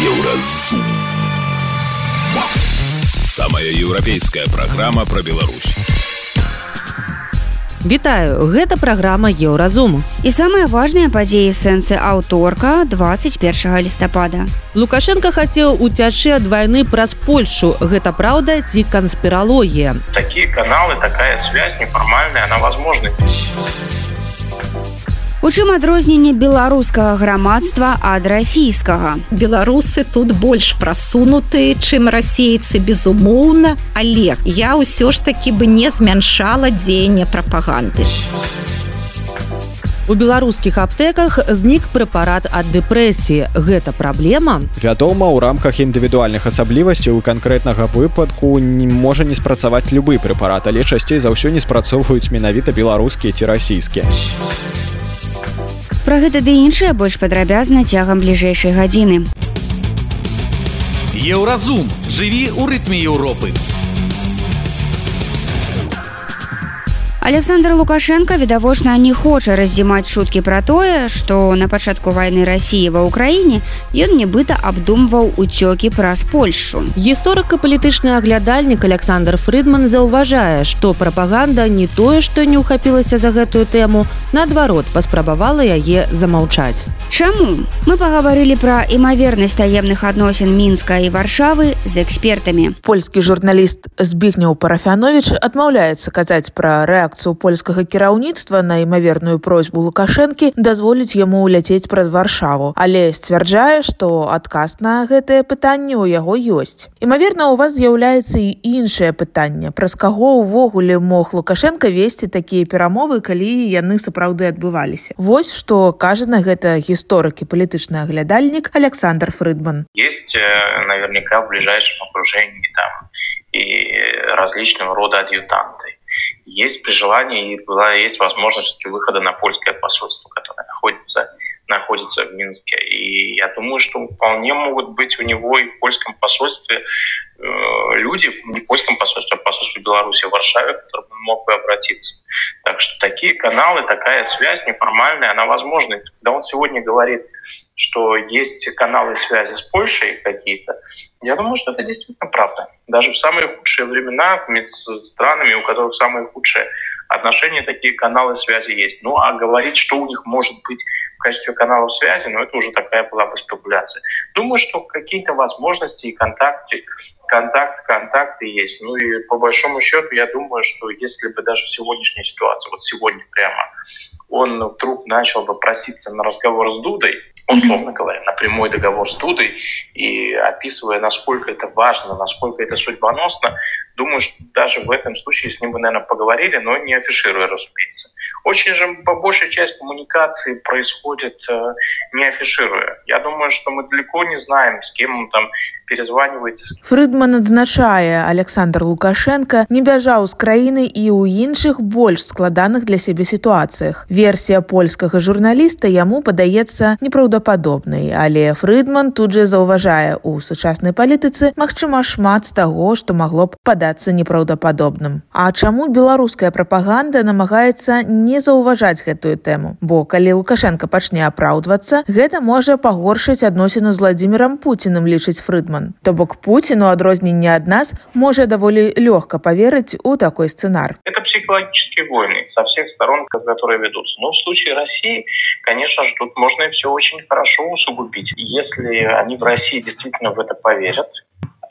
Еўразум. Самая еўрапейская праграма пра Беларусь. Вітаю, гэта праграма Еўразум. І самыя важныя падзеі сэнсы аўторка 21 лістапада. Лукашенко хацеў уцячы ад вайны праз Польшу. Гэта праўда ці канспіралогія. Такія каналы, такая связь нефармальная, она возможна. У чым адрозненне беларускага грамадства ад расійскага. Беларусы тут больш прасунутыя чым расейцы безумоўна. Але я ўсё ж таки бы не змяншала дзеянне прапаганды. У беларускіх аптэках знік прэпарат ад дэпрэсіі. Гэта праблема? Вядома у рамках індывідуальных асаблівасцяў у канкрэтнага выпадку не можа не спрацаваць любы прэпарат але часцей за ўсё не спрацоўваюць менавіта беларускія ці расійскія. а Пра гэта ды іншыя больш падрабязна цягам бліжэйшай гадзіны. Еўразум жыві ў рытме Еўропы. Александр Лукашенко відавочна не хоча раздзімаць шуткі пра тое, што на пачатку вайны рассіі ва ўкраіне ён нібыта абдумваў уцёкі праз Польшу. Гісторыка-палітычны аглядальнік Александр Фрыдман заўважае, што прапаганда не тое, што не ўхапілася за гэтую тэму, наадварот паспрабавала яе замаўчаць. Чаму? Мы пагаварылі пра імавернасць таемных адносін мінска і варшавы з экспертамі. Польскі журналіст збігняў парафянович адмаўляецца казаць пра рэакцыю рэакцыю польскага кіраўніцтва на імаверную просьбу лукашэнкі дазволіць яму ўляцець праз варшаву. Але сцвярджае што адказ на гэтае пытанне ў яго ёсць. Імаверна у вас з'яўляецца і іншае пытанне. Праз каго ўвогуле мог лукашенко весці такія перамовы калі яны сапраўды адбываліся? Вось што кажа на гэта гісторыкі палітычны аглядальнік александр фрыдман. Есть э, наверняка в ближайшем окружении там и различного рода адъютанты есть при желании и была есть возможность выхода на польское посольство, которое находится находится в Минске. И я думаю, что вполне могут быть у него и в польском посольстве э, люди, не в польском посольстве, а посольстве Беларуси в Варшаве, к которым он мог бы обратиться. Так что такие каналы, такая связь неформальная, она возможна. И когда он сегодня говорит, что есть каналы связи с Польшей какие-то, я думаю, что это действительно правда. Даже в самые худшие времена с странами, у которых самые худшие отношения, такие каналы связи есть. Ну, а говорить, что у них может быть в качестве каналов связи, ну, это уже такая была бы спекуляция. Думаю, что какие-то возможности и контакты, контакт, контакты есть. Ну, и по большому счету, я думаю, что если бы даже в сегодняшней ситуации, вот сегодня прямо, он вдруг начал бы проситься на разговор с Дудой, условно говоря, на прямой договор с Дудой и описывая, насколько это важно, насколько это судьбоносно, думаю, что даже в этом случае с ним бы, наверное, поговорили, но не афишируя, разумеется. Очень же по большей часть коммуникации происходит э, не афишируя. Я думаю, что мы далеко не знаем, с кем он там перезванивает. Фрыдман адзначае Александр Лукашенко не бяжаў з краіны і ў іншых больш складаных для сябе сітуацыях. Версія польскага журналіста яму падаецца непраўдападобнай, але Фрыдман тут жа заўважае у сучаснай палітыцы магчыма шмат з таго, што магло б падацца непраўдападобным. А чаму беларуская прапаганда намагаецца не не заўважаць гэтую тэму. Бо калі лукашенко пачне апраўдвацца гэта можа пагоршыць адносіну з владимиром путиным лічыць фрыдман. То бок путину адрозненне ад нас можа даволі лёгка поверыць у такой сцэнар. Это психологические войны со всех сторон которые ведутся. Но в случае россии конечно же тут можно все очень хорошо усугубить. Если они в россии действительно в это поверят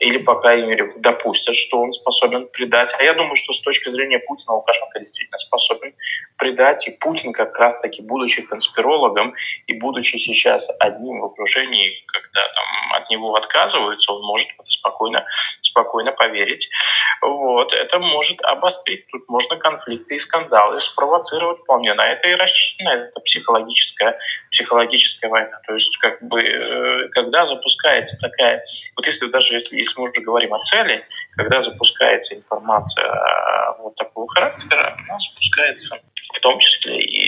или, по крайней мере, допустят, что он способен предать. А я думаю, что с точки зрения Путина Лукашенко действительно способен предать. И Путин как раз-таки, будучи конспирологом и будучи сейчас одним в окружении, когда там от него отказываются, он может спокойно, спокойно поверить. Вот. Это может обострить. Тут можно конфликты и скандалы спровоцировать вполне. На это и рассчитана это психологическая, психологическая война. То есть, как бы, э, когда запускается такая... Вот если даже если, если мы уже говорим о цели, когда запускается информация вот такого характера, она запускается в том числе и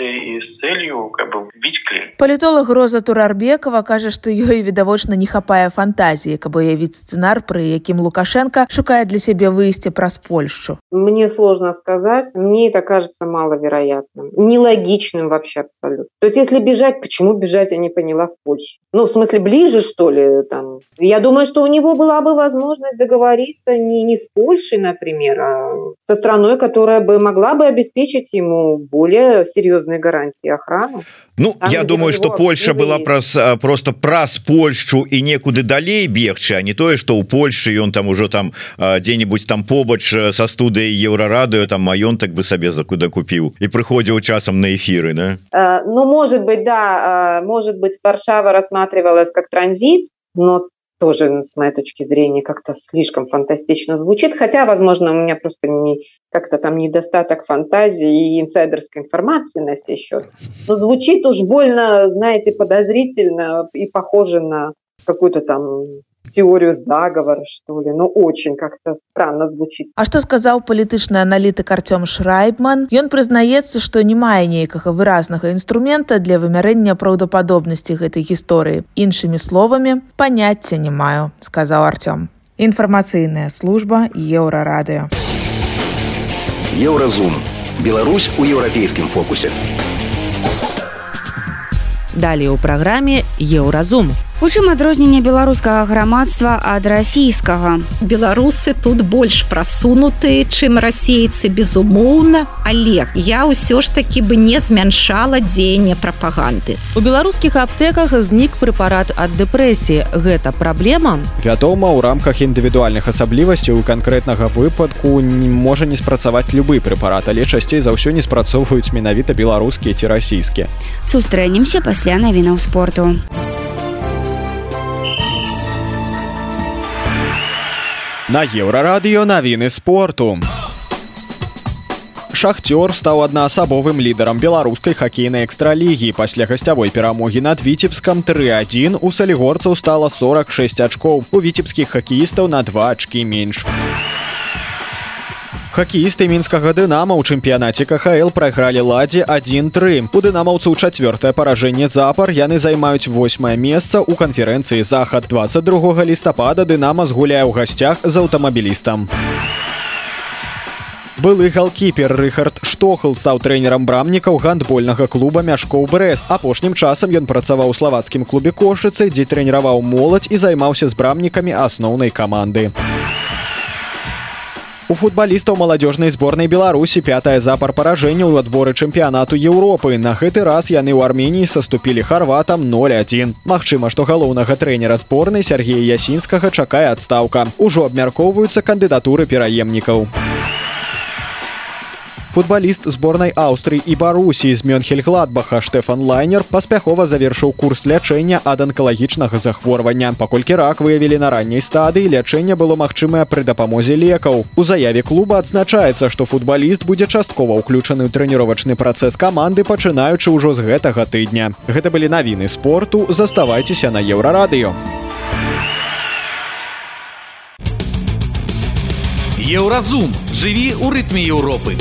и с целью как бы бить клин. Палітолог Роза Турарбекова кажа, што ёй відавочна не хапае фантазіі, каб уявіць сцэнар, пры якім Лукашенко шукае для сябе выйсце праз Польшчу. Мне сложно сказать, мне это кажется маловероятным, нелогичным вообще абсолютно. То есть если бежать, почему бежать, я не поняла в Польшу. Ну, в смысле, ближе, что ли, там. Я думаю, что у него была бы возможность договориться не, не с Польшей, например, а со страной, которая бы могла бы обеспечить ему более серьезные гарантии охраны. Ну там, я думаю что Польша была праз просто праз Польшу і некуды далей бегчы а не тое что у Польшы ён там ужо там дзе-нибудь там побач со студыяй еўрарадыо там маён так бы сабе за куда купіў і прыходзіў часам на эфиры да? а, ну может быть да может быть Варшава рассматривалась как транзит но тоже с моей точки зрения как-то слишком фантастично звучит. Хотя возможно у меня просто не как-то там недостаток фантазии и инсайдерской информации на сей счет. Но звучит уж больно знаете подозрительно и похоже на какую-то там теорию заговора что ли? Но очень как-то странно звучит. А что сказал палітычны аналітык Артём шрайбман? Ён прызнаецца что не мае нейкага выразнага інструмента для вымярэння праўдападобнасці гэтай гісторыі іншымі словамі паняцця не маю сказал Артём. Інфармацыйная служба еўрарадыо еўразум Беларусь у еўрапейскім фокусе. Далее у праграме еўразум У чым адрозненне беларускага грамадства ад расійскага? Беларусы тут больш прасунутыя чым расейцы безумоўна. Олег я ўсё ж таки бы не змяншала дзеянне прапаганды. У беларускіх аптэках знік прэпарат ад дэпрэсіі. Гэта праблема? Вядома у рамках індывідуальных асаблівасцяў у канкрэтнага выпадку не можа не спрацаваць любы прэпарат але часцей за ўсё не спрацоўваюць менавіта беларускія ці расійскія. Сустрэнемся пасля навінаў спорту На еўрарадыё навіны спорту. Шахцёр стаў аднаасабовым лідарам беларускай хакейнай экстралігі. Пасля гасцявой перамогі над віцебскам 3-1 у салігорцаў стала 46 ачкоў. У віцебскіх хакеістаў на два ачкі менш. Хакеісты мінскага дынама ў чэмпіянаце КХл прайгралі ладзе 1-3. У дынамаўцаў чацвёртае паражэнне запар яны займаюць восьмае месца ў канферэнцыі захад 22 лістапада дынама згуляе ў гасцях з аўтамабілістам. Былы галкіпер Рыхард Штохал стаў трэнерам брамнікаў гандбольнага клуба мяшкоў брэст. Апошнім часам ён працаваў у славацкім клубе кошыцы, дзе трэніраваў моладзь і займаўся з брамнікамі асноўнай каманды. У футбалістаў маладзёжнай зборнай беларусі пятая запар паражэння ў адборы чэмпіянату Еўропы. На гэты раз яны ў арменніі саступілі харватам 01 Магчыма што галоўнага трэнера зборнай Сергея ясінскага чакае адстаўка. Ужо абмяркоўваюцца кандыдатуры пераемнікаў футбаліст зборнай аўстрыі і барусі з мёнхельгладбаха штефан лайнер паспяхова завершыў курс лячэння ад анкалагічнага захворвання паколькі рак выявілі на ранняй стадыі лячэння было магчымае пры дапамозе лекаў. У заяве клуба адзначаецца што футбаліст будзе часткова ўключаны ў трэніровачны працэс каманды пачынаючы ўжо з гэтага тыдня. Гэта былі навіны спорту. Заставайцеся на еўрарадыё. Еўразум. Жыві ў рытме Еўропы.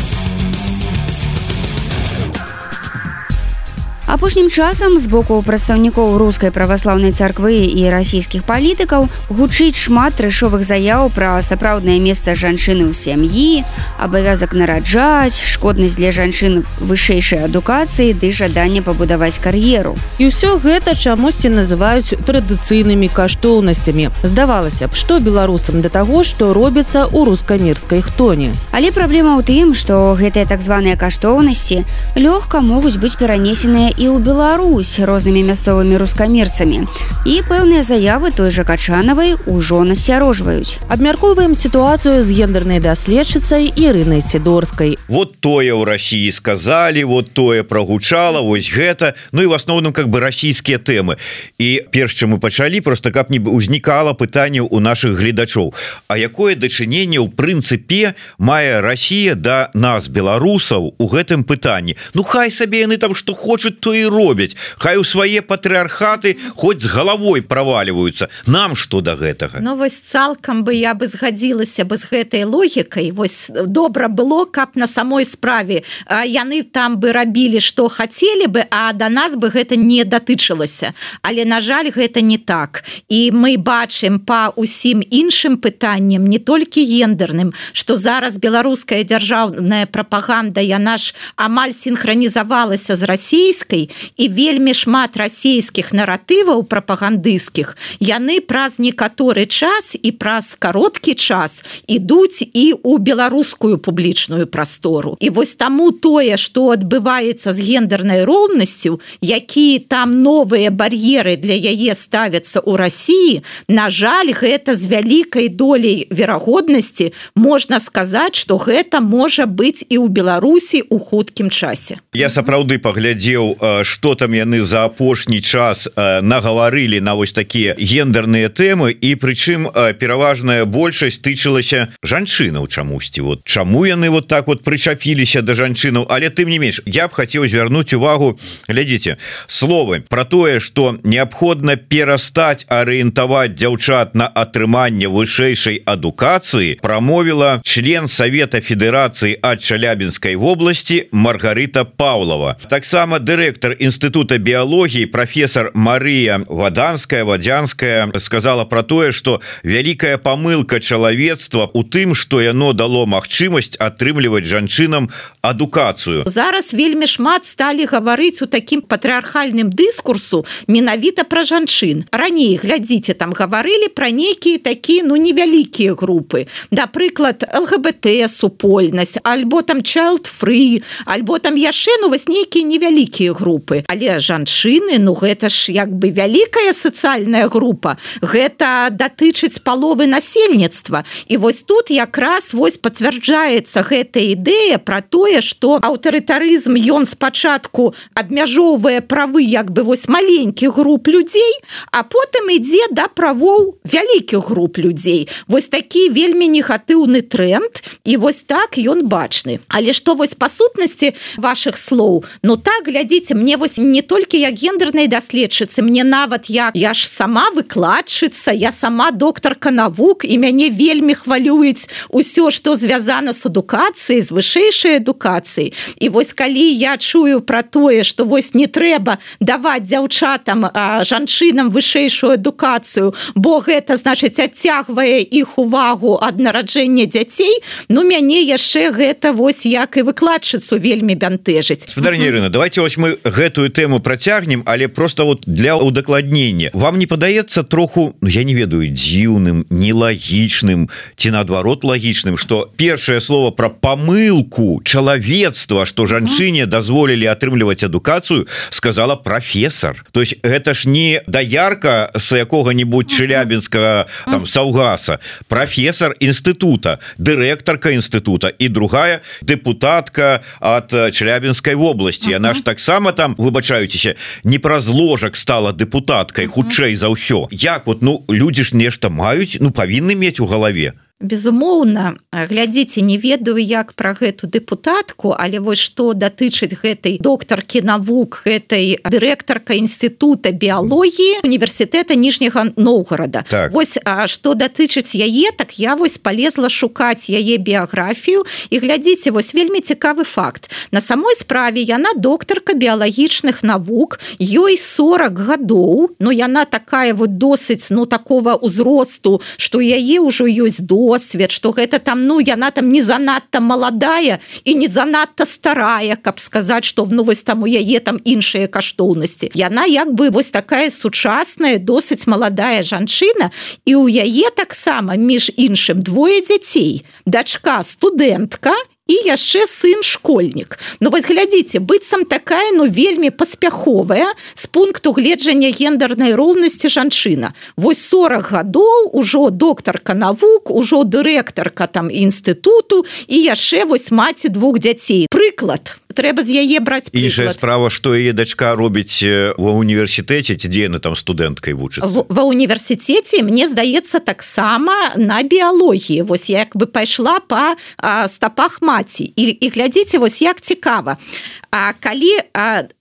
Апошнім часам з боку прадстаўнікоў рускай праваслаўнай царквы і расійскіх палітыкаў гучыць шмат трэшовых заяў пра сапраўднае месца жанчыны ў сям'і абавязак нараджаць шкоднасць для жанчын вышэйшай адукацыі ды жаданне пабудаваць кар'еру. І ўсё гэта чамусьці называюць традыцыйнымі каштоўнасцямі. Здавалася б што беларусам да таго што робіцца ў рускамірскай хтоне але праблема ў тым што гэтыя так званыя каштоўнасці лёгка могуць быць перанесеныя і ў Беларусь рознымі мясцовымі рускамерцамі. І пэўныя заявы той жа качанавай ужо насцярожваюць абмяркоўваем сітуацыю з гендернай даследчыцай ірынай сідорскай вот тое ў Росіі сказалі вот тое прогучала вось гэта. Ну і в асноўным как бы расійскія тэмы. І перш чым мы пачалі просто каб не узнікала пытанняў у наших гледачоў. А якое дачыненне ў прынцыпе мае Росія да нас беларусаў у гэтым пытанні? Ну хай сабе яны там што хочуць то і робяць. Хай у свае патрыархаты хоць з галавой праваливаются нам что до гэтага? Ну вось цалкам бы я бы згадзілася бы з гэтай логікай. Вось добра было каб на самой справе яны там бы рабілі что хацелі бы а до нас бы гэта не датычылася. Але на жаль гэта не так. І мы бачым по усім іншым пытанням не толькі гендерным что зараз беларуская дзяржаўная прапаганда яна ж амаль синхронізавалася з расійскай і вельмі шмат расійскіх наратываў прапагандысцкіх яны праз некаторы час і праз кароткі час ідуць і у беларускую публічную прастору. І вось таму тое что адбываецца з гендернай роўнасцю які там новыя бар'еры для яе ставяцца ў Росіі на жаль гэта з вялікай долей верагоднасці можна сказаць что гэта можа быць і ў беларусі у хуткім часе. Я сапраўды паглядзеў что там яны за апошні час нагаварылі на вось такія гендерныя тэмы і прычым пераважная большасць тычылася жанчынаў чамусьці. Вот чаму яны вот так вот прычапіліся до жанчынаў? Але тым не менш я б хацеў звярнуць увагу глядзіце словы про тое что неабходна перастаць арыентаваць дзяўчат на атрыманне вышэйшай адукацыі прамовіла член Совета Федерацыі ад чалябінскай вобласці Маргарыта Павлова. Таксама дырэктар інстытута біялогіі професор Марыя ваданская вадзянская сказала про тое что вялікая помылка чалавецтва у тым что яно дало магчымасць атрымліваць жанчынам адукацыю зараз вельмі шмат сталі гаварыць у такім патрыархальным дыскурсу менавіта пра жанчын. Раней глядзіце там гаварылі пра нейкія такія ну невялікія групы. Да прыклад лгбт супольнасць альбо там child free альбо там яшчэ ну вось нейкія невялікія групы але жанчыны ну гэта ж як бы вялікая сацыяльная група. Гэта датычыць паловы насельніцтва. І вось тут якраз вось пацвярджаецца гэта ідэя про тое что аўтарытарызм ён спачатку абмяжоўвае правы як бы вось маленькіх груп людзей а потым ідзе да правоў вялікіх груп людзей. Вось такі вельмі негатыўны тренд і вось так ён бачны. Але что вось па сутнасці ваших слоў Ну так глядзіце мне вось не толькі як гендернай даследчыцы мне нават я я ж сама выкладчыца я сама доктарка навук і мяне вельмі хвалююць усё что звязана с адукацыяй з вышэйшай адукацыяй і вось калі я чую про тое что вось не трэба даваць дзяўчатам жанчынам вышэйшую адукацыю бо гэта значыць адцягвае іх увагу ад нараджэння дзяцей ну мяне яшчэ гэта вось як і выкладчыцу вельмі бянтэжыць. Дар'на давайте вось мы гэтую тэму працягнем але просто вот для удакладнення. Вам не падаецца троху ну, я не ведаю дзіўным нелагічным ці наадварот лагічным что першае слово про помылку чалавецтва что жанчыне дазволілі атрымліваць адукацыю сказала профессор то есть гэта ж не даярка с якога-нибудь челябінскага там саўгаса. Профессор інстытута дырэктарка інстытута і другая депутатка от челябінской вобласці она ж таксама там выбачаюцеся не праз ложак стала депутаткай хутчэй за ўсё як вот ну людзі ж нешта маюць ну павінны мець у галаве безумоўна глядзіце не ведаю як про гэту депутатку але вось что датычыць гэтай доктаркі навук гэтай дырэктарка інститута біялогіі універсітэта ніжняга Ноўгорада так. Вось а что датычыць яе так я вось полезла шукаць яе біяграфію. І глядзіце вось вельмі цікавы факт. На самой справе яна доктарка біялагічных навук ёй 40 гадоў. Но яна такая вот досыць ну такого узросту что яе ўжо ёсць до досвед что гэта там ну яна там не занадта маладая і не занадта старая каб сказаць что ну вось там у яе там іншыя каштоўнасці. Яна як бы вось такая сучасная досыць маладая жанчына і у яе таксама між іншым двое дзяцей. Дачка студэнтка яшчэ сын школьнік. Ну вось глядзіце быццам такая ну вельмі паспяховая з пункту гледжання гендернай роўнасці жанчына. Вось 40 гадоў ужо доктарка навук ужо дырэктарка там інстытуту і яшчэ вось маці двух дзяцей. Прыклад трэба з яе браць іншая справа что яе дачка робіць ва універсітэце ці дзе яна там студэнткай вучыцца? Ва універсітэце мне здаецца таксама на біялогіі. Вось як бы пайшла по стапах маці. І, і глядзіце вось як цікава. А калі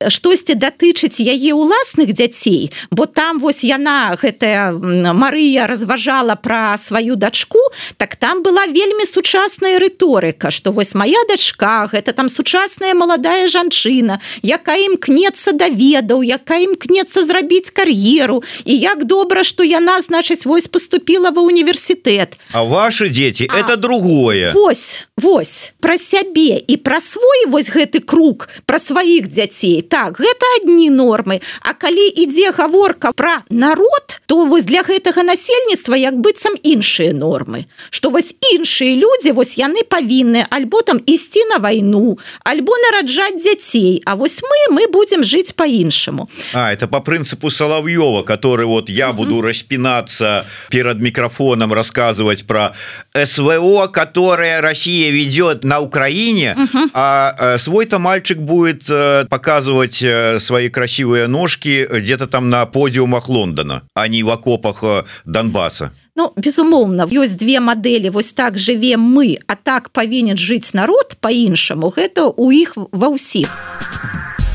штосьці датычыць яе ўласных дзяцей бо там вось яна гэтая Марыя разважала пра сваю дачку так там была вельмі сучасная рыторыка что вось моя дачка гэта там сучасная маладая жанчына якая імкнецца да ведаў якая імкнецца зрабіць кар'еру. І як добра что яна значыць вось поступила ва універсітэт А ваши дзеці это другое. Вось Вось пра сябе і пра свой вось гэты круг пра сваіх дзяцей. Так гэта адні нормы. А калі ідзе гаворка пра народ то вось для гэтага насельніцтва як быццам іншыя нормы. Что вось іншыя людзі вось яны павінны альбо там ісці на вайну альбо нараджаць дзяцей А вось мы мы будем жыць по-іншаму А это по прынцыпу салав'ёва который вот я угу. буду распинаться перад микрофоном рассказывать про СВО которая Россия ведет на Украине угу. а свой-то мальчик будет э, показывать э, свои красивые ножки где-то там на подиумах Лондона а не в окопах э, Донбасса Ну безумоўна ёсць две мадэлі вось так жыве мы а так павінен жыць народ по-іншаму гэта у іх ва ўсіх а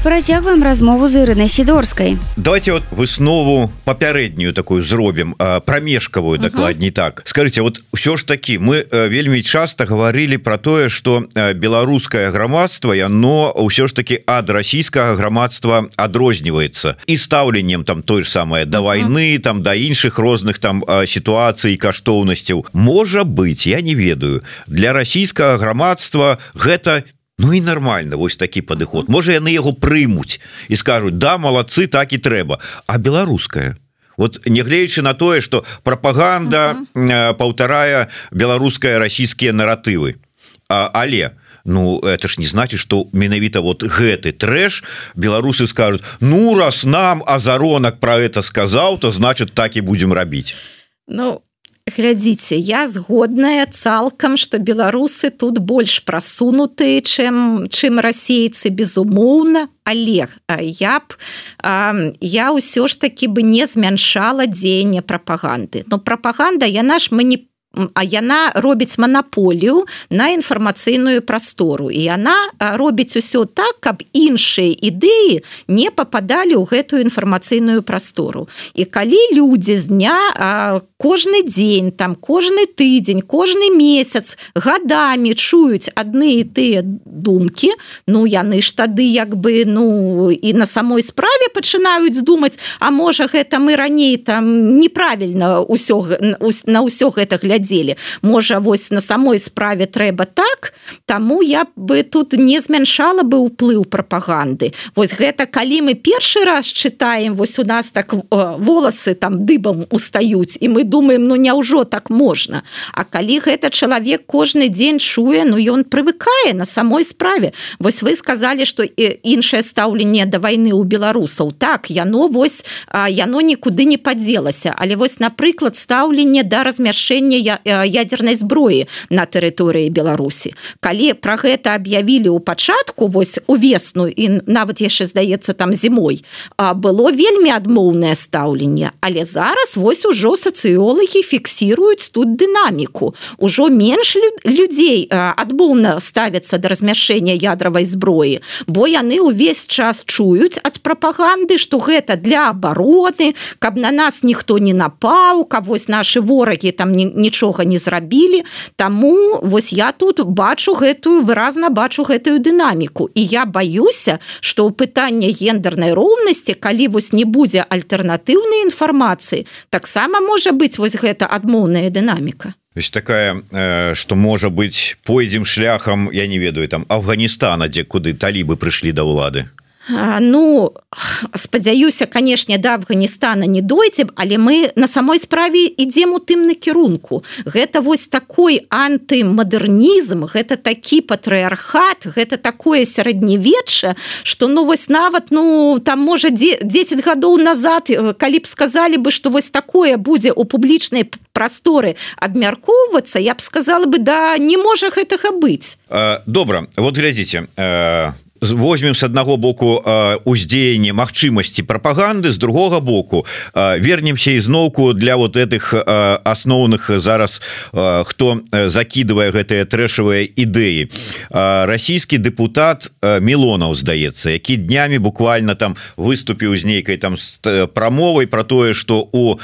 Працягваем размову з Ірынай сідорскай. Давайте вот выснову папярэднюю такую зробім прамежкавую дакладней так. Скажите вот ўсё ж такі мы вельмі часта гаварылі про тое, што беларускае грамадства яно ўсё ж таки ад расійскага грамадства адрозніваецца і стаўленнем там той ж самае да вайны там да іншых розных там сітуацый каштоўнасцяў можа быть я не ведаю для расійскага грамадства гэта Ну і нормально вось такі падыход можа яны яго прымуць і скажуць да малацы так і трэба а беларуская вот нягледзячы на тое что прапаганда uh -huh. паўтарая беларуская расійскія наратывы а, але ну это ж не значит что менавіта вот гэты трэш беларусы скажут ну раз нам азаронак про это сказаў то значит так і будем рабіць Ну глядзіце я згодная цалкам что беларусы тут больш прасунутыя чым чым расейцы безумоўна. Олег я б я ўсё ж таки бы не змяншала дзеяння прапаганды. Но прапаганда яна ж мы не А яна робіць манаполію на інфармацыйную прастору. І яна робіць усё так каб іншыя ідэі не попадалі ў гэтую інфармацыйную прастору. І калі людзі з дня кожны дзень там кожны тыдзень кожны месяц гадамі чуюць адны і тыя думкі ну яны ж тады як бы ну і на самой справе пачынаюць думаць А можа гэта мы раней там неправільна ўсё на ўсё гэта глядзі глядзелі можа вось на самой справе трэба так таму я бы тут не змяншала бы ўплыў прапаганды. Вось гэта калі мы першы раз чытаем вось у нас так волосы там дыбам устаюць і мы думаем ну няўжо так можна? А калі гэта чалавек кожны дзень чуе ну ён прывыкае на самой справе. Вось вы сказали что іншае стаўленне да вайны у беларусаў. Так яно вось яно нікуды не падзелася. Але вось напрыклад стаўленне да размяшэння ядерной зброі на тэрыторыі Беларусі калі про гэта аб'явілі ў пачатку вось увесну і нават яшчэ здаецца там зімой было вельмі адмоўнае стаўленне. Але зараз вось ужо сацыолагі фіксируюць тут дынаміку. Ужо менш людзей адмоўна ставяцца да размяшэння ядравай зброі бо яны ўвесь час чуюць ад прапаганды что гэта для абароны каб на нас ніхто не напаў каб вось наши ворагі там нічого нічога не зрабілі. Таму вось я тут бачу гэтую выразна бачу гэтую дынаміку. І я баюся что ў пытанне гендернай роўнасці калі вось не будзе альтэрнатыўнай інфармацыі таксама можа быць вось гэта адмоўная дынаміка. Такая что можа быть пойдзем шляхам я не ведаю там Афганістана дзе куды талібы прыйшлі да ўлады Ну спадзяюся канешне да Афганістана не дойдзем але мы на самой справе ідзем у тым накірунку. Гэта вось такой антымадэрнізм гэта такі патрыархат гэта такое сярэднявечча что ну вось нават ну там можа 10 гадоў назад калі б сказалі бы что вось такое будзе у публічнай прасторы абмяркоўвацца я б сказала бы да не можа гэтага быць. Добра вот глядзіце возьмем с аднаго боку уздзеянне магчымасці прапаганды з другога боку вернемся ізноўку для вот этих асноўных зараз хто закидывае гэтыя трэшавыя ідэі. Расійскі депутат милонаў здаецца які днямі буквально там выступіў з нейкай там прамовай про тое что у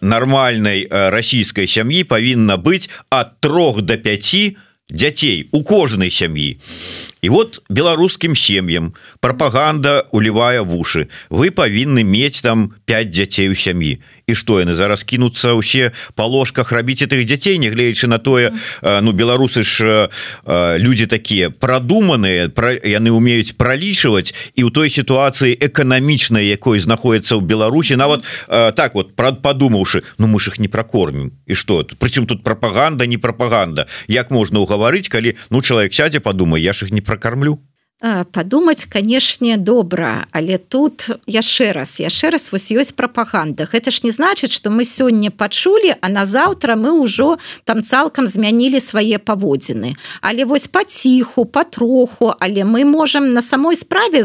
нормальной расійской сям'і павінна быць от трех до 5 дзяцей у кожнай сям'і і вот беларускім сем'ям прапаганда улівая вушы вы павінны мець там 5 дзяцей у сям'і і што яны зараз кінуцца ўсе па ложках рабіць этих дзяцей нягледзячы на тое ну беларусы ж людзі такія прадуманыя пра яны умеюць пралічваць і ў той сітуацыі эканамічнай якой знаходіцца ў Беларусі нават так вот прад падумаўшы Ну мы ж их не пракормім і что? Прычым тут прапаганда не прапаганда як можна ўгаварыць калі ну чалавек сядзе падумай я ж их не прокормлю подумать канешне добра але тут яшчэ раз яшчэ раз вось ёсць прапаганда. Гэта ж не значыць что мы сёння пачулі а на заўтра мы ўжо там цалкам змянілі свае паводзіны. Але вось паціху патроху але мы можем на самой справе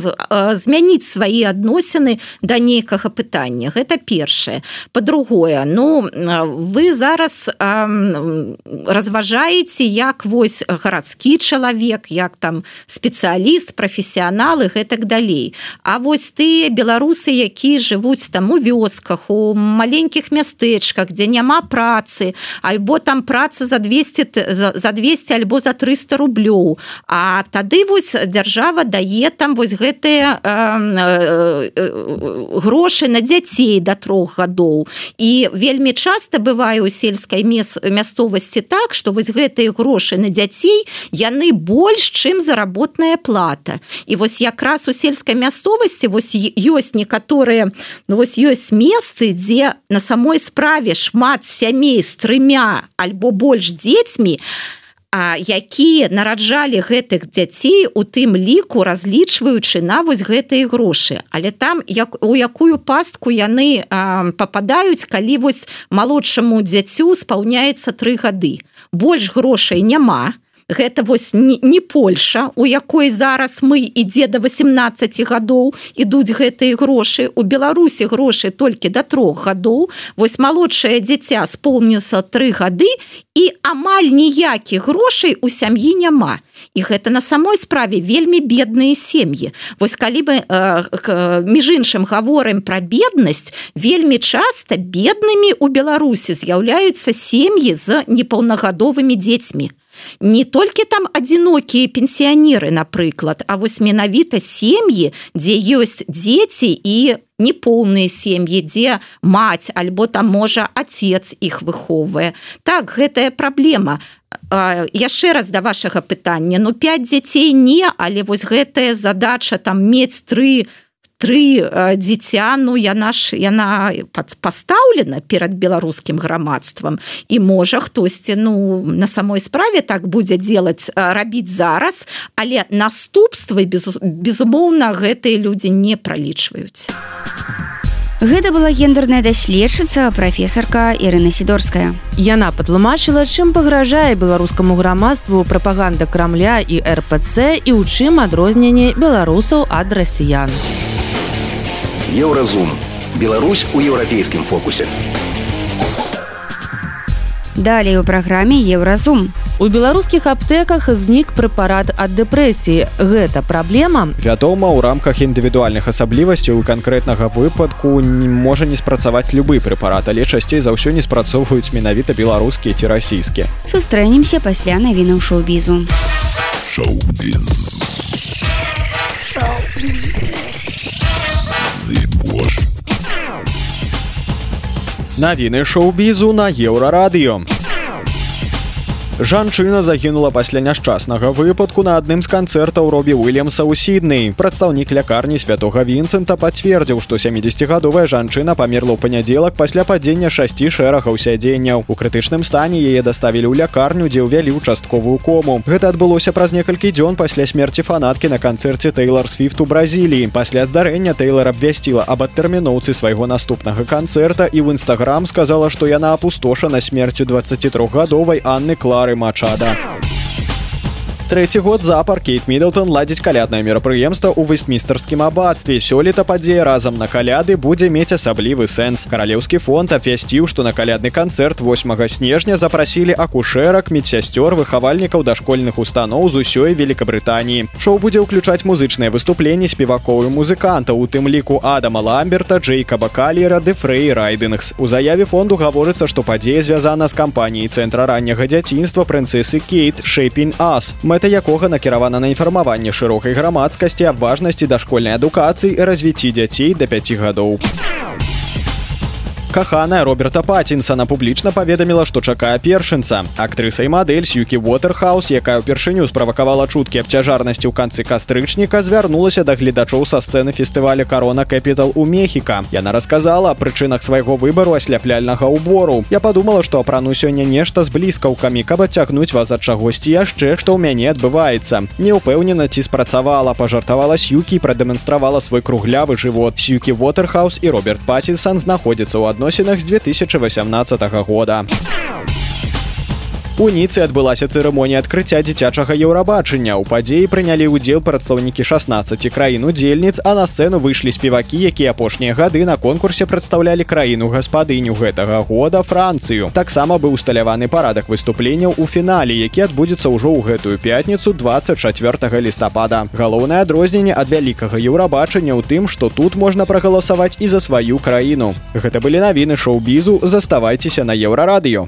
змяніць свае адносіны да нейкага пытання. Гэта першае. По-другое Ну вы зараз разважаеце як вось гарадскі чалавек як там спецыяліст журналіст прафесіяналы гэтак далей. А вось ты беларусы які жывуць там у вёсках у маленькіх мястэчках дзе няма працы альбо там праца за 200 за 200 альбо за 300 рублёў. А тады вось дзяржава дае там вось гэтыя э, э, грошы на дзяцей до трох гадоў. І вельмі часто бывае у сельскай мес мясцовасці так что вось гэтыя грошы на дзяцей яны больш чым заработная плата багата і вось якраз у сельскай мясцовасці вось ёсць некаторыя ну, вось ёсць месцы дзе на самой справе шмат сямей з трымя альбо больш дзецьмі а якія нараджалі гэтых дзяцей у тым ліку разлічваючы на вось гэтыя грошы. Але там як у якую пастку яны а, попадаюць калі вось малодшаму дзяцю спаўняецца тры гады. Больш грошай няма то гэта вось не, не Польша у якой зараз мы ідзе до 18 гадоў ідуць гэтыя грошы. У Беларусі грошы толькі до трох гадоў. Вось малодшае дзіця споўніўся тры гады і амаль ніякіх грошай у сям'і няма. І гэта на самой справе вельмі бедныя сем'і. Вось калі бы э, між іншым гаворым пра беднасць вельмі часта беднымі у Беларусі з'яўляюцца сем'і з непаўнагадовымі дзецьмі не толькі там адзінокія пенсіянеры напрыклад а вось менавіта сем'і дзе ёсць дзеці і неполныя сем'і дзе маць альбо там можа отец іх выхоўвае так гэтая праблема яшчэ раз да вашага пытання ну 5 дзяцей не але вось гэтая задача там мець тры тры дзіця ну яна ж яна пастаўлена перад беларускім грамадствам і можа хтосьці ну на самой справе так будзе делать рабіць зараз але наступствы без, безумоўна гэтыя людзі не пралічваюць Гэта была гендерная даследчыца прафесарка Ірына сідорская. Яна патлумачыла, чым пагражае беларускаму грамадству прапаганда крамля і РПЦ і ў чым адрозненне беларусаў ад расіян. Еўразум. Беларусь у еўрапейскім фокусе. Далей у праграме Еўразум. У беларускіх аптэках знік прэпарат ад дэпрэсіі. Гэта праблема. Вядома, у рамках індывідуальных асаблівасцяў у канкрэтнага выпадку не можа не спрацаваць любы прэпарат, але часцей за ўсё не спрацоўваюць менавіта беларускія ці расійскія. Сустрэнемся пасля навінаў шоу-бізу. Шоу-біз. Навіны шоу-бізу на еўрарадыё. Жанчына загінула пасля няшчаснага выпадку на адным з канцэртаў робі Уильямса ў сідней. Прадстаўнік лякарні святого Вінцэнта пацвердзіў, што 70гадовая жанчына памерла ў панядзелак пасля падзення шасці шэрагаў сядзенняў. У крытычным стане яе даставілі ў лякарню, дзе ўвялі участковую кому. Гэта адбылося праз некалькі дзён пасля смерці фанаткі на канцэрце Тэйлор Свіфт у Бразіліі. Пасля здарэння Тэйлор абвясціла аб адтэрміноўцы свайго наступнага канцэрта і ў нстаграм сказала, што яна апустошана смерцю 23гадовай Анны Клары Мачада. Третий год запар кейт миддлтон ладзіць каляднае мерапрыемства ў вестмістарскім абадстве сёлета падзея разам на каляды будзе мець асаблівы сэнс каралеўскі фонд абвясціў што на калядны канцэрт 8 снежня запрасілі акушэрак медсясцёр выхавальнікаў дашкольных устаноў з усёй великкабрытаніі шоу будзе ўключаць музычныя выступленні спевакоў і музыкантаў у тым ліку адама ламберта джейка бакалера ды фрей райдынгс у заяве фонду гаворыцца што падзея звязана з кампаніяй цэнтра ранняга дзяцінства прынцэсы кейт шэйпін ас мэта якога накіравана на інфармаванне шырокай грамадскасці аб важнасці дашкольнай адукацыі і развіцці дзяцей да 5 гадоў каханая роберта патинсона публічна паведаміла што чакае першынца актрыса і мадэль сюкі waterхаус якая ўпершыню справакавала чуткі аб цяжарнасці ў канцы кастрычніка звярнулася да гледачоў са сцэны фестываля карона капітал у мехіка. Яна расказала прычынах свайго выбару асляпляльнага ўбору. Я подумала што апрану сёння нешта з блізкаўкамі каб адцягнуць вас ад чагосьці яшчэ што ў мяне адбываецца. Не ўпэўнена ці спрацавала пажартавала сюкі прадэманстравала свой круглявы жывот. Сюкі waterхаус і роберт патинсон знаходзіцца ў адной адносінах з 2018 года. У ніцы адбылася цырымонія адкрыцця дзіцячага еўрабачання. У падзеі прынялі ўдзел прадстаўнікі 16 краін удзельніц, а на сцэну выйшлі спевакі, якія апошнія гады на конкурсе прадстаўлялі краіну гаспадыню гэтага года францыю. Таксама быў усталяваны парадак выступленняў у фінале, які адбудзецца ўжо ў гэтую пятніцу 24 лістапада. Галоўнае адрозненне ад вялікага еўрабачання ў тым, што тут можна прагаласаваць і за сваю краіну. Гэта былі навіны шоу-бізу, заставайцеся на еўрарадыё.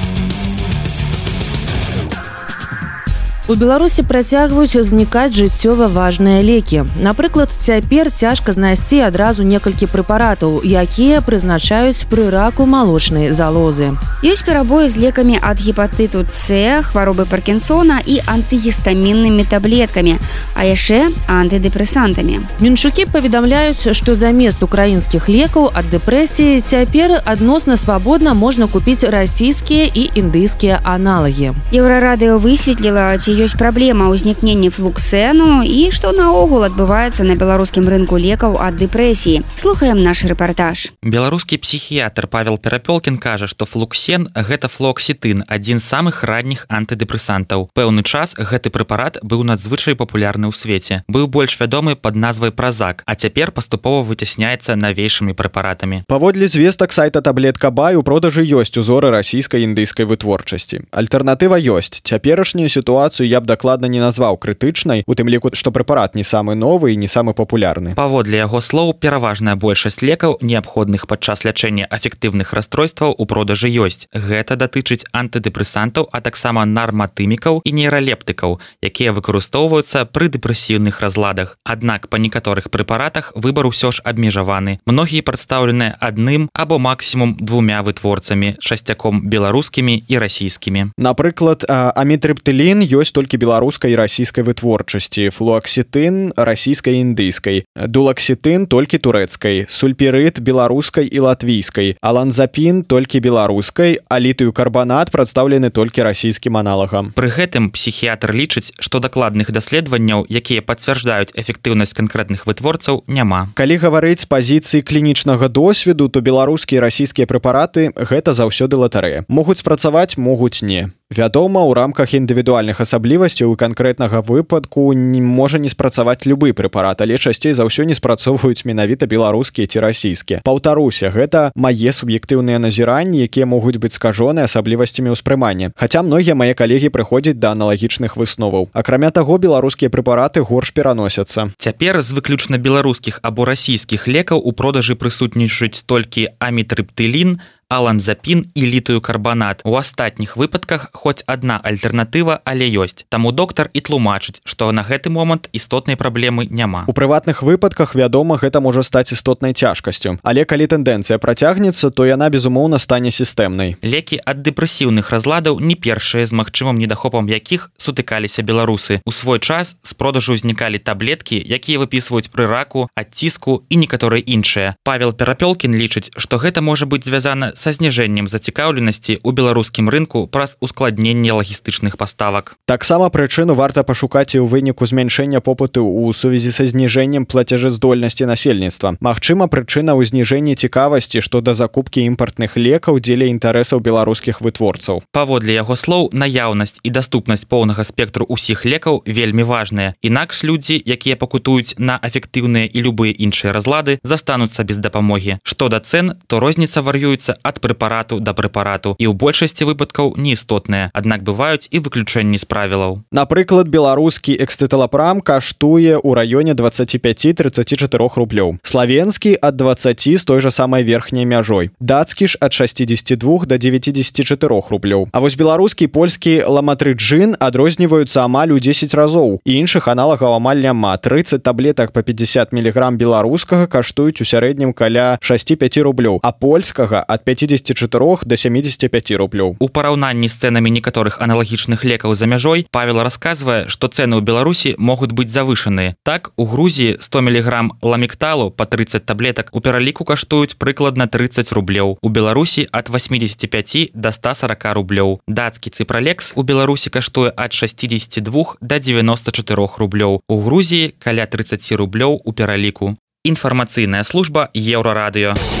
У беларусі працягваюць узнікаць жыццёва важныя лекі. Напрыклад цяпер цяжка знайсці адразу некалькі прэпаратаў якія прызначаюць пры раку малочнай залозы. Ёсць перабоі з лекамі ад гепатыту с хваробы паркінсона і антыгістаміннымі таблеткамі а яшчэ антыдэпрэсантамі. Меншукі паведамляюць што замест украінскіх лекаў ад дэпрэсіі цяпер адносна свабодна можна купіць расійскія і індыйскія аналагі. Еўрарадыо высветліла ці ёсць праблема ўзнікнення флуксену і што наогул адбываецца на беларускім рынку лекаў ад дэпрэсіі. Слухаем наш рэпартаж. Беларускі псіхіятр павел перапёлкін кажа што флуксен гэта флоксітын адзін з самых ранніх антыдэпрэсантаў. Пэўны час гэты прэпарат быў надзвычай папулярны ў свеце быў больш вядомы под назвай празак а цяпер паступова выцясняецца навейшымі прэпаратамі. Паводле звестак сайта таблетка бай у продажы ёсць узоры расійскай індыйскай вытворчасці. Альтэрнатыва ёсць. Цяперашнюю сітуацыю я б дакладна не назваў крытычнай у тым ліку што прэпарат не самы новы і не самы папулярны. Паводле яго слоў пераважная большасць лекаў неабходных падчас лячэння эфектыўных расстройстваў у продажы ёсць. Гэта датычыць антыдэпрэсантаў а таксама нарматымікаў і нейралептыкаў якія выкарыстоўваюцца пры дэпрэсіўных разладах. Аднак па некаторых прэпаратах выбар усё ж абмежаваны. Многія прадстаўленыя адным або максімум двумя вытворцамі шасцяком беларускімі і расійскімі. Напрыклад амітрыптылін ёсць толькі беларускай і расійскай вытворчасці. Флуаксітын расійскай індыйскай. Дулаксітын толькі турэцкай. Сульперыт беларускай і латвійскай. Аланзапін толькі беларускай. Алітую карбанат прадстаўлены толькі расійскім аналагам. Пры гэтым псіхіятр лічыць што дакладных даследаванняў якія пацвярджаюць эфектыўнасць канкрэтных вытворцаў няма. Калі гаварыць пазіцыі клінічнага досведу то беларускія расійскія прэпараты гэта заўсёды латарэя. Могуць спрацаваць могуць не вядома у рамках індывідуальных асаблівасцяў у канкрэтнага выпадку не можа не спрацаваць любы прэпарат але часцей за ўсё не спрацоўваюць менавіта беларускія ці расійскія. Паўтаруся гэта мае суб'ектыўныя назіранні якія могуць быць скажоны асаблівасцямі ўспрымання хаця многія мае калегі прыходзяць да аналагічных высноваў. Акрамя таго беларускія прэпараты горш пераносяцца. Цяпер з выключна беларускіх або расійскіх лекаў у продажы прысутнічаюць толькі амітрыптылін аланзапін і літую карбанат у астатніх выпадках хоць адна альтэрнатыва але ёсць таму доктар і тлумачыць што на гэты момант істотнай праблемы няма. У прыватных выпадках вядома гэта можа стаць істотнай цяжкасцю. Але калі тэндэнцыя працягнецца то яна безумоўна стане сістэмнай. Лекі ад дэпрэсіўных разладаў не першыя з магчымым недахопам якіх сутыкаліся беларусы. У свой час з продажу ўзнікалі таблеткі якія выпісваюць пры раку адціску і некаторыя іншыя. Павел перапёлкін лічыць што гэта можа быць звязана са зніжэннем зацікаўленасці ў беларускім рынку праз ускладненне лагістычных паставак таксама прычыну варта пашукаць і ў выніку змяншэння попыту ў сувязі са зніжэннем плацежаздольнасці насельніцтва. Магчыма прычына ў зніжэнні цікавасці што да закупкі імпартных лекаў дзеля інтарэсаў беларускіх вытворцаў. Паводле яго слоў наяўнасць і даступнасць поўнага спектру ўсіх лекаў вельмі важныя інакш людзі якія пакутуюць на эфектыўныя і любыя іншыя разлады застануцца без дапамогі. Што да цэн то розніца вар'юецца ад прэпарату да прэпарату. І ў большасці выпадкаў неістотныя. Аднак бываюць і выключэнні з правілаў. Напрыклад беларускі экстыталапрам каштуе ў раёне 25-34 рублёў. Славенскі ад 20 з той жа самай верхняй мяжой. Дацкі ж ад 62 до 94 рублёў. А вось беларускі польскі ламатрыджын адрозніваюцца амаль у 10 разоў. І іншых аналагаў амаль няма. 30 таблетак по 50 миллиграмм беларускага каштуюць у сярэднім каля 6-5 рублёў а польскага ад 54 до 75 рублёў у параўнанні з цэнамі некаторых аналагічных лекаў за мяжой павел рассказывае что цены ў беларусі могуць быць завышаныя. Так у грузіі 100 миллиграмм ламікталу по 30 таблетак у пераліку каштуюць прыкладна 30 рублёў у беларусі от 85 до 140 рублёў. Дацкі цыпралекс у беларусі каштуе ад 62 до 94 рублёў у грузіі каля 30 рублёў у пераліку. Інфармацыйная служба еўрарадыё